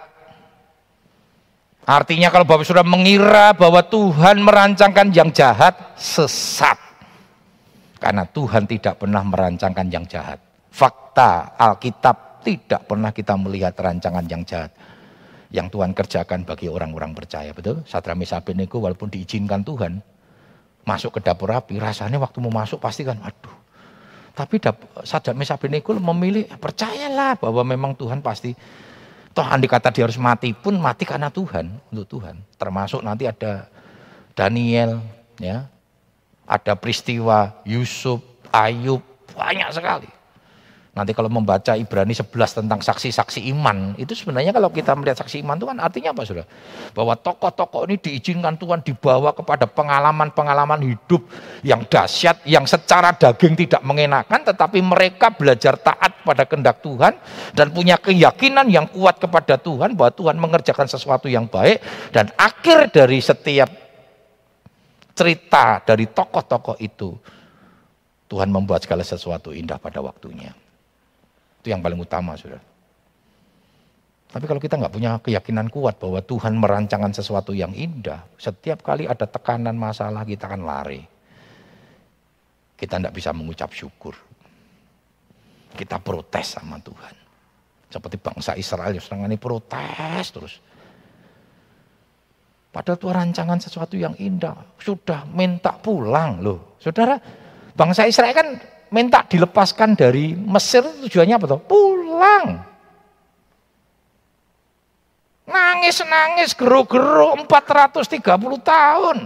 Artinya kalau Bapak sudah mengira bahwa Tuhan merancangkan yang jahat, sesat. Karena Tuhan tidak pernah merancangkan yang jahat. Fakta Alkitab tidak pernah kita melihat rancangan yang jahat. yang Tuhan kerjakan bagi orang-orang percaya. Betul? Sadra Mesabeniku walaupun diizinkan Tuhan masuk ke dapur api, rasanya waktu mau masuk pasti kan waduh. Tapi Sadra Mesabeniku memilih percayalah bahwa memang Tuhan pasti toh andi kata dia harus mati pun mati karena Tuhan, untuk Tuhan. Termasuk nanti ada Daniel ya. Ada peristiwa Yusuf, Ayub, banyak sekali. Nanti kalau membaca Ibrani 11 tentang saksi-saksi iman, itu sebenarnya kalau kita melihat saksi iman itu kan artinya apa sudah? Bahwa tokoh-tokoh ini diizinkan Tuhan dibawa kepada pengalaman-pengalaman hidup yang dahsyat, yang secara daging tidak mengenakan, tetapi mereka belajar taat pada kehendak Tuhan dan punya keyakinan yang kuat kepada Tuhan bahwa Tuhan mengerjakan sesuatu yang baik dan akhir dari setiap cerita dari tokoh-tokoh itu Tuhan membuat segala sesuatu indah pada waktunya. Itu yang paling utama, sudah. Tapi kalau kita nggak punya keyakinan kuat bahwa Tuhan merancangkan sesuatu yang indah, setiap kali ada tekanan masalah kita akan lari. Kita tidak bisa mengucap syukur. Kita protes sama Tuhan. Seperti bangsa Israel yang ini protes terus. Padahal Tuhan rancangan sesuatu yang indah. Sudah minta pulang loh. Saudara, bangsa Israel kan minta dilepaskan dari Mesir tujuannya apa tuh? Pulang. Nangis-nangis geru-geru 430 tahun.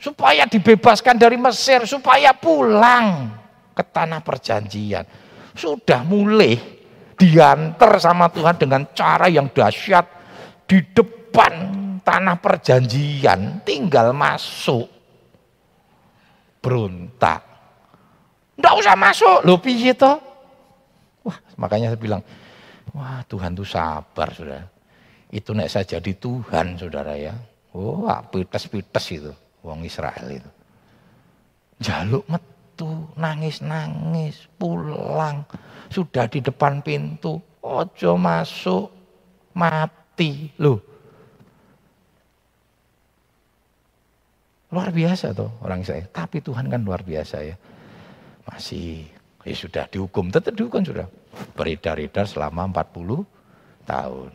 Supaya dibebaskan dari Mesir, supaya pulang ke tanah perjanjian. Sudah mulai diantar sama Tuhan dengan cara yang dahsyat di depan tanah perjanjian, tinggal masuk. Berontak Enggak usah masuk. Loh piye toh? Wah, makanya saya bilang, wah Tuhan tuh sabar, Saudara. Itu nek saya jadi Tuhan, Saudara ya. Wah, pites-pites itu wong Israel itu. Jaluk metu, nangis-nangis, pulang. Sudah di depan pintu, ojo masuk, mati. Loh, Luar biasa tuh orang Israel. Tapi Tuhan kan luar biasa ya. Masih ya sudah dihukum, tetap dihukum sudah. Beredar-edar selama 40 tahun.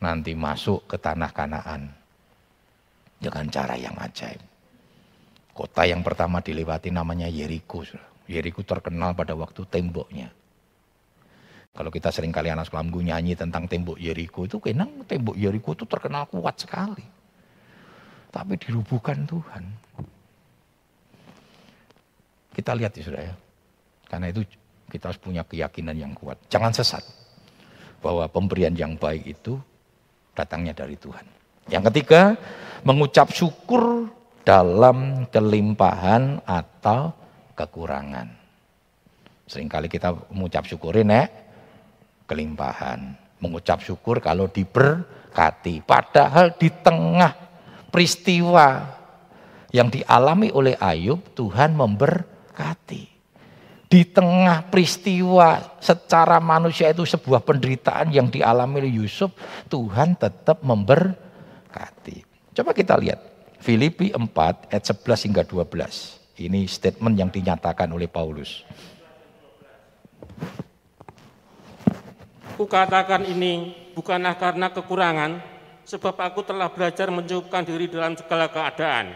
Nanti masuk ke tanah Kanaan dengan cara yang ajaib. Kota yang pertama dilewati namanya Yeriko. Yeriko terkenal pada waktu temboknya. Kalau kita sering kali anak sekolah nyanyi tentang tembok Yeriko itu kenang tembok Yeriko itu terkenal kuat sekali. Tapi dirubuhkan Tuhan. Kita lihat ya sudah ya. Karena itu kita harus punya keyakinan yang kuat. Jangan sesat. Bahwa pemberian yang baik itu datangnya dari Tuhan. Yang ketiga, mengucap syukur dalam kelimpahan atau kekurangan. Seringkali kita mengucap syukur ini kelimpahan. Mengucap syukur kalau diberkati. Padahal di tengah peristiwa yang dialami oleh Ayub, Tuhan member memberkati. Di tengah peristiwa secara manusia itu sebuah penderitaan yang dialami oleh Yusuf, Tuhan tetap memberkati. Coba kita lihat Filipi 4 ayat 11 hingga 12. Ini statement yang dinyatakan oleh Paulus. Kukatakan ini bukanlah karena kekurangan, sebab aku telah belajar mencukupkan diri dalam segala keadaan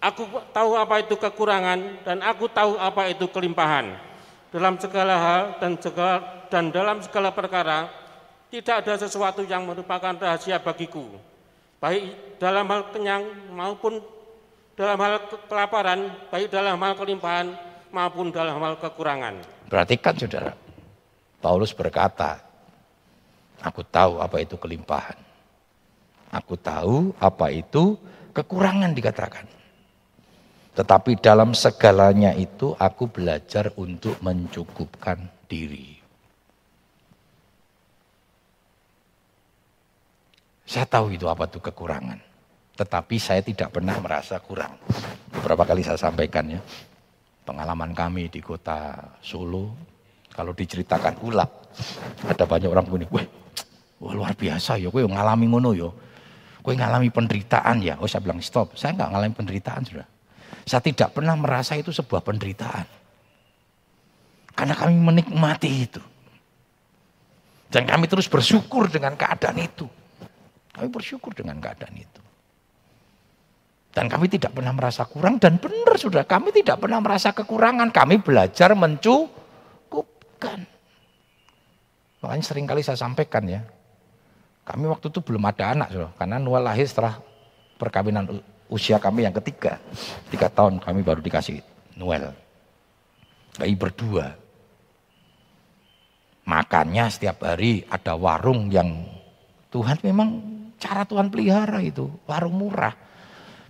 Aku tahu apa itu kekurangan dan aku tahu apa itu kelimpahan. Dalam segala hal dan segala, dan dalam segala perkara tidak ada sesuatu yang merupakan rahasia bagiku. Baik dalam hal kenyang maupun dalam hal kelaparan, baik dalam hal kelimpahan maupun dalam hal kekurangan. Perhatikan saudara, Paulus berkata, aku tahu apa itu kelimpahan. Aku tahu apa itu kekurangan dikatakan. Tetapi dalam segalanya itu aku belajar untuk mencukupkan diri. Saya tahu itu apa itu kekurangan. Tetapi saya tidak pernah merasa kurang. Beberapa kali saya sampaikan ya. Pengalaman kami di kota Solo. Kalau diceritakan ulang. Ada banyak orang begini. Wah, luar biasa ya. Gue ngalami ngono ya. Gue ngalami penderitaan ya. Oh saya bilang stop. Saya nggak ngalami penderitaan sudah. Saya tidak pernah merasa itu sebuah penderitaan. Karena kami menikmati itu. Dan kami terus bersyukur dengan keadaan itu. Kami bersyukur dengan keadaan itu. Dan kami tidak pernah merasa kurang dan benar sudah kami tidak pernah merasa kekurangan. Kami belajar mencukupkan. Makanya sering kali saya sampaikan ya. Kami waktu itu belum ada anak sudah. Karena Noel lahir setelah perkawinan usia kami yang ketiga. Tiga tahun kami baru dikasih Noel. Bayi berdua. Makannya setiap hari ada warung yang Tuhan memang cara Tuhan pelihara itu. Warung murah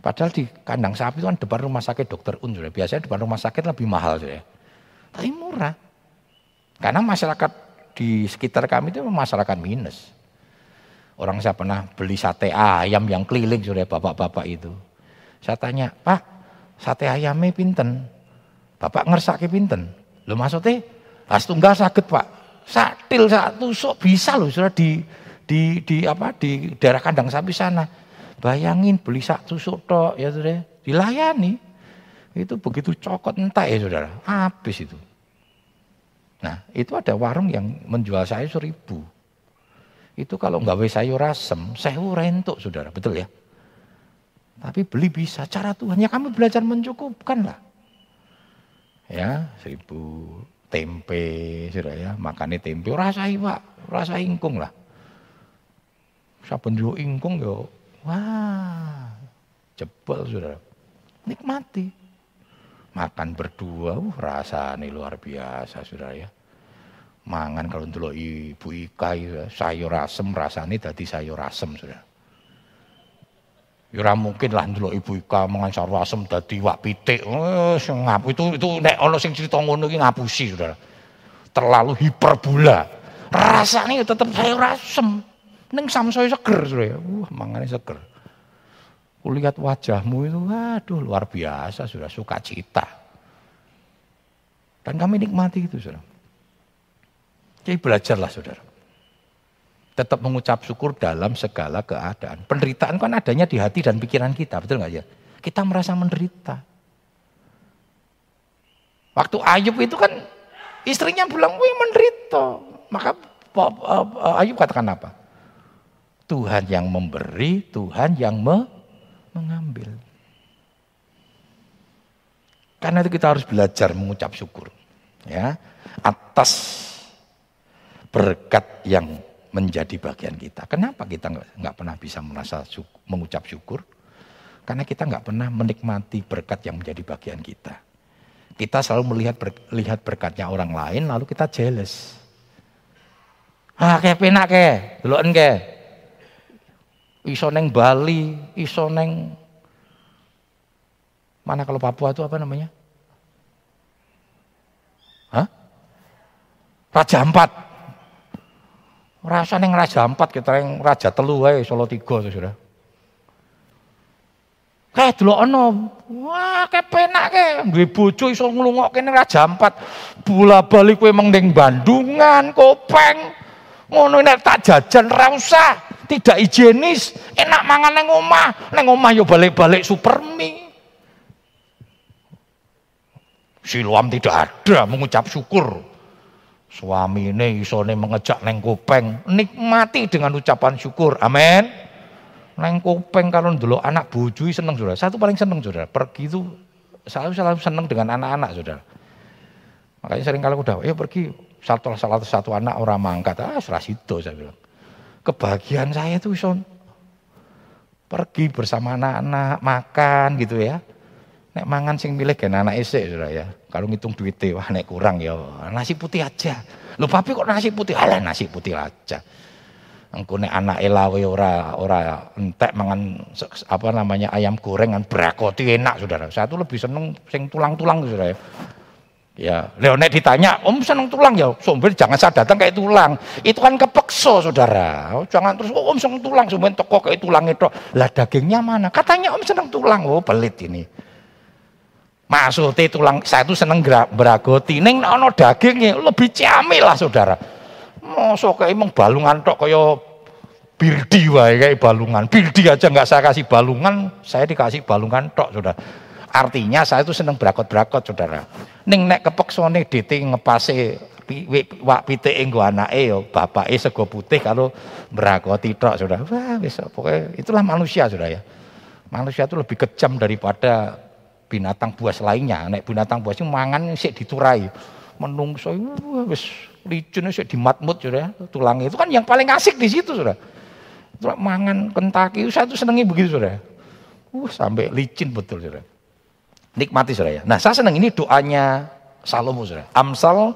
Padahal di kandang sapi itu kan depan rumah sakit dokter Un sudah. Biasanya depan rumah sakit lebih mahal sudah. Tapi murah. Karena masyarakat di sekitar kami itu masyarakat minus. Orang saya pernah beli sate ayam yang keliling sudah bapak-bapak itu. Saya tanya, Pak, sate ayamnya pinten? Bapak ngersake pinten? Lo maksudnya, pas tunggal sakit Pak. Satil satu sok bisa loh sudah di di di apa di daerah kandang sapi sana. Bayangin beli sak tusuk tok ya saudara, dilayani. Itu begitu cokot entah ya saudara, habis itu. Nah itu ada warung yang menjual sayur seribu. Itu kalau nggak sayur asem, sewu rentuk saudara, betul ya? Tapi beli bisa, cara Tuhan ya kami belajar mencukupkan lah. Ya seribu tempe saudara ya, makannya tempe, rasai pak, rasa ingkung lah. Saben dulu ingkung yo Wah, jebol saudara. Nikmati. Makan berdua, uh, rasa nih luar biasa saudara ya. Mangan kalau dulu ibu Ika ya, sayur asem rasanya tadi sayur asem saudara. Ya mungkin lah dulu ibu Ika mangan sayur asem tadi wak pitik. Oh, ngap itu itu nek ono sing cerita ngono iki ngapusi saudara. Terlalu hiperbola. Rasanya tetap sayur asem. Neng samsoy seger sudah ya. Wah, mangane seger. Kulihat wajahmu itu, waduh luar biasa sudah suka cita. Dan kami nikmati itu saudara. Jadi belajarlah saudara. Tetap mengucap syukur dalam segala keadaan. Penderitaan kan adanya di hati dan pikiran kita, betul nggak ya? Kita merasa menderita. Waktu Ayub itu kan istrinya bilang, wih menderita. Maka Ayub katakan apa? Tuhan yang memberi, Tuhan yang me mengambil. Karena itu kita harus belajar mengucap syukur. Ya, atas berkat yang menjadi bagian kita. Kenapa kita nggak pernah bisa merasa syukur, mengucap syukur? Karena kita nggak pernah menikmati berkat yang menjadi bagian kita. Kita selalu melihat ber, lihat berkatnya orang lain, lalu kita jealous. Ah, kayak penak kayak, dulu kayak iso neng Bali, iso neng mana kalau Papua itu apa namanya? Hah? Raja Ampat. Rasa neng Raja Ampat kita yang Raja Telu Solo Tiga tuh sudah. Kayak dulu ono, wah kayak penak kayak, duwe bojo iso nglungokke ning Raja Ampat. Bola balik emang neng Bandungan, Kopeng. Ngono nek tak jajan ra tidak higienis, enak mangan neng omah, neng omah yo balik-balik supermi. Siluam tidak ada mengucap syukur. Suami ini isone mengejak neng kupeng, nikmati dengan ucapan syukur. Amin. Neng kupeng kalau dulu anak bujui seneng saudara. Satu paling seneng saudara. Pergi itu selalu selalu seneng dengan anak-anak saudara. Makanya sering kalau udah, ya pergi satu satu satu anak orang mangkat, ah serasido saya bilang kebahagiaan saya tuh bisa pergi bersama anak-anak makan gitu ya. Nek mangan sing milih gen anak esek sudah ya. Kalau ngitung duitnya wah nek kurang ya nasi putih aja. Lho papi kok nasi putih? Alah nasi putih aja. Engko nek anak elawe ora ora entek mangan apa namanya ayam goreng kan brakoti enak Saudara. Saya tuh lebih seneng sing tulang-tulang Saudara ya. Ya, Leonet ditanya, Om seneng tulang ya? Sumber jangan saya datang kayak tulang. Itu kan kepekso saudara. Oh, jangan terus, oh, Om seneng tulang, sumber toko kayak tulang itu. Lah dagingnya mana? Katanya Om seneng tulang. Oh pelit ini. Maksudnya tulang, saya tuh seneng beragoti. Neng ono dagingnya, lebih ciamil lah saudara. Mosok kayak emang balungan tok kayak birdi wae kayak balungan. Birdi aja nggak saya kasih balungan, saya dikasih balungan tok saudara. Artinya saya itu seneng berakot-berakot saudara. Ning nek kepeksone DT ngepase wak pitike nggo anake ya bapake sego putih kalau merakoti tok Saudara. Wah, wis pokoknya itulah manusia Saudara ya. Manusia itu lebih kejam daripada binatang buas lainnya. Nek binatang buas itu mangan sik diturai. Menungso wis licin sik dimatmut Saudara. Tulangnya itu kan yang paling asik di situ Saudara. Mangan kentaki saya tuh senengi begitu Saudara. Uh, sampai licin betul Saudara. Nikmati Saudara ya. Nah, saya senang ini doanya Salomo Saudara. Amsal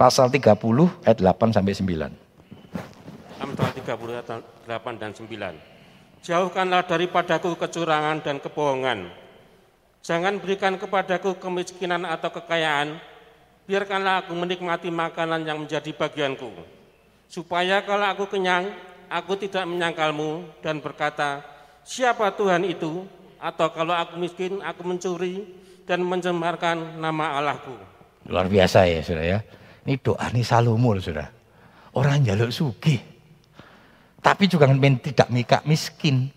pasal 30 ayat 8 sampai 9. Amsal 30 ayat 8 dan 9. Jauhkanlah daripadaku kecurangan dan kebohongan. Jangan berikan kepadaku kemiskinan atau kekayaan. Biarkanlah aku menikmati makanan yang menjadi bagianku. Supaya kalau aku kenyang, aku tidak menyangkalmu dan berkata, siapa Tuhan itu? Atau kalau aku miskin, aku mencuri dan mencemarkan nama Allahku. Luar biasa ya saudara ya. Ini doa ini Salomo saudara. Orang jaluk sugi. Tapi juga tidak mikak miskin.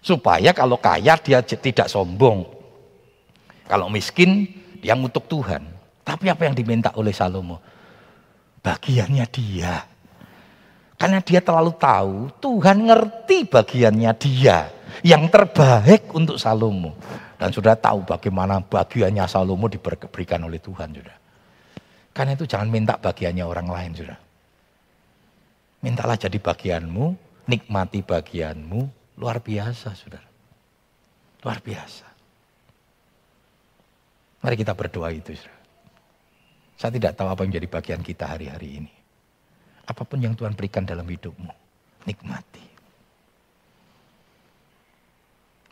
Supaya kalau kaya dia tidak sombong. Kalau miskin dia ngutuk Tuhan. Tapi apa yang diminta oleh Salomo? Bagiannya dia. Karena dia terlalu tahu Tuhan ngerti bagiannya dia. Yang terbaik untuk Salomo. Dan sudah tahu bagaimana bagiannya Salomo diberikan oleh Tuhan, sudah. Karena itu jangan minta bagiannya orang lain, sudah. Mintalah jadi bagianmu, nikmati bagianmu, luar biasa, sudah. Luar biasa. Mari kita berdoa itu. Saya tidak tahu apa yang menjadi bagian kita hari-hari ini. Apa pun yang Tuhan berikan dalam hidupmu, nikmati.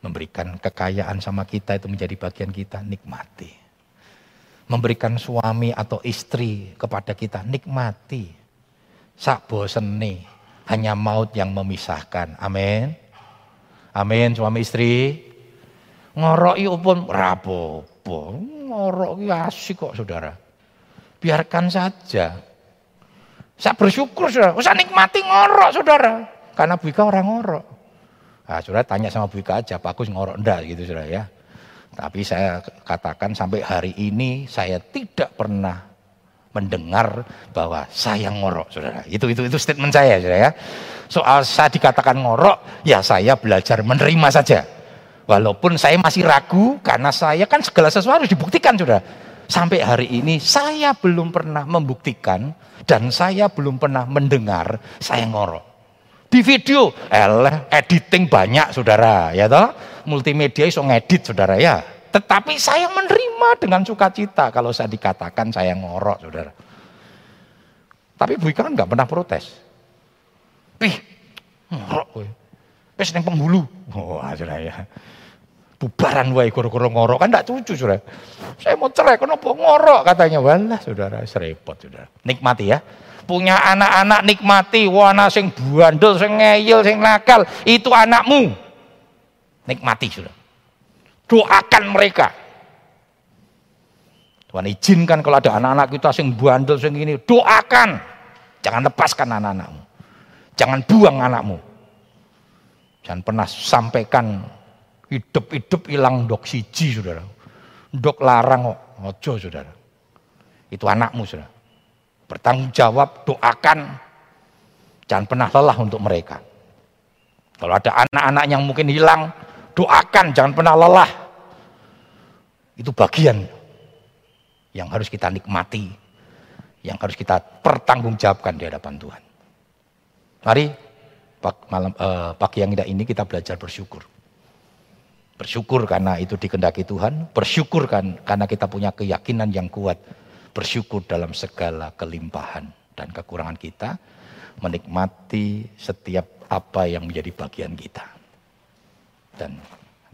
Memberikan kekayaan sama kita itu menjadi bagian kita, nikmati. Memberikan suami atau istri kepada kita, nikmati. Sak bosen nih, hanya maut yang memisahkan. Amin. Amin suami istri. Ngorok pun rapopo. Ngorok asik kok saudara. Biarkan saja. Saya bersyukur saudara. Usah nikmati ngorok saudara. Karena Buika orang ngorok. Nah, saudara tanya sama Bu Ika aja, bagus ngorok enggak gitu saudara ya. Tapi saya katakan sampai hari ini saya tidak pernah mendengar bahwa saya ngorok saudara. Itu itu itu statement saya saudara ya. Soal saya dikatakan ngorok, ya saya belajar menerima saja. Walaupun saya masih ragu karena saya kan segala sesuatu harus dibuktikan saudara. Sampai hari ini saya belum pernah membuktikan dan saya belum pernah mendengar saya ngorok. Di video, eleh, editing banyak saudara, ya toh. Multimedia iso ngedit saudara ya. Tetapi saya menerima dengan sukacita kalau saya dikatakan saya ngorok saudara. Tapi Bu Ika kan nggak pernah protes. Ih, ngorok gue. Pes neng penghulu. Oh, saudara ya. Bubaran wae goro-goro ngorok. Kan enggak cucu saudara. Saya mau cerai kenapa ngorok? Katanya. Walah saudara, serepot saudara. Nikmati ya. Punya anak-anak nikmati. Wana sing bandel sing ngeyel sing nakal itu anakmu. Nikmati sudah doakan mereka. Tuhan izinkan kalau ada anak-anak kita sing bandel sing ini doakan. Jangan lepaskan anak-anakmu. Jangan buang anakmu. Jangan pernah sampaikan hidup-hidup hilang dok siji saudara dok larang kok ojo saudara itu anakmu saudara Bertanggung jawab, doakan. Jangan pernah lelah untuk mereka. Kalau ada anak-anak yang mungkin hilang, doakan, jangan pernah lelah. Itu bagian yang harus kita nikmati, yang harus kita pertanggungjawabkan di hadapan Tuhan. Mari eh, pagi yang indah ini kita belajar bersyukur. Bersyukur karena itu dikendaki Tuhan, bersyukur kan karena kita punya keyakinan yang kuat bersyukur dalam segala kelimpahan dan kekurangan kita, menikmati setiap apa yang menjadi bagian kita. Dan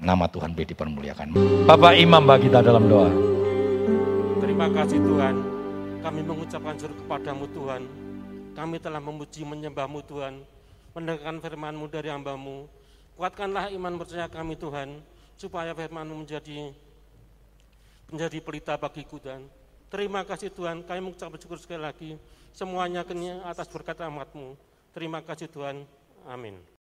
nama Tuhan boleh dipermuliakan. Bapak Imam bagi kita dalam doa. Terima kasih Tuhan, kami mengucapkan syukur kepadamu Tuhan. Kami telah memuji menyembahmu Tuhan, mendengarkan firmanmu dari hambamu. Kuatkanlah iman percaya kami Tuhan, supaya firmanmu menjadi menjadi pelita bagiku dan Terima kasih Tuhan, kami mengucap bersyukur sekali lagi. Semuanya atas berkat rahmatmu. Terima kasih Tuhan. Amin.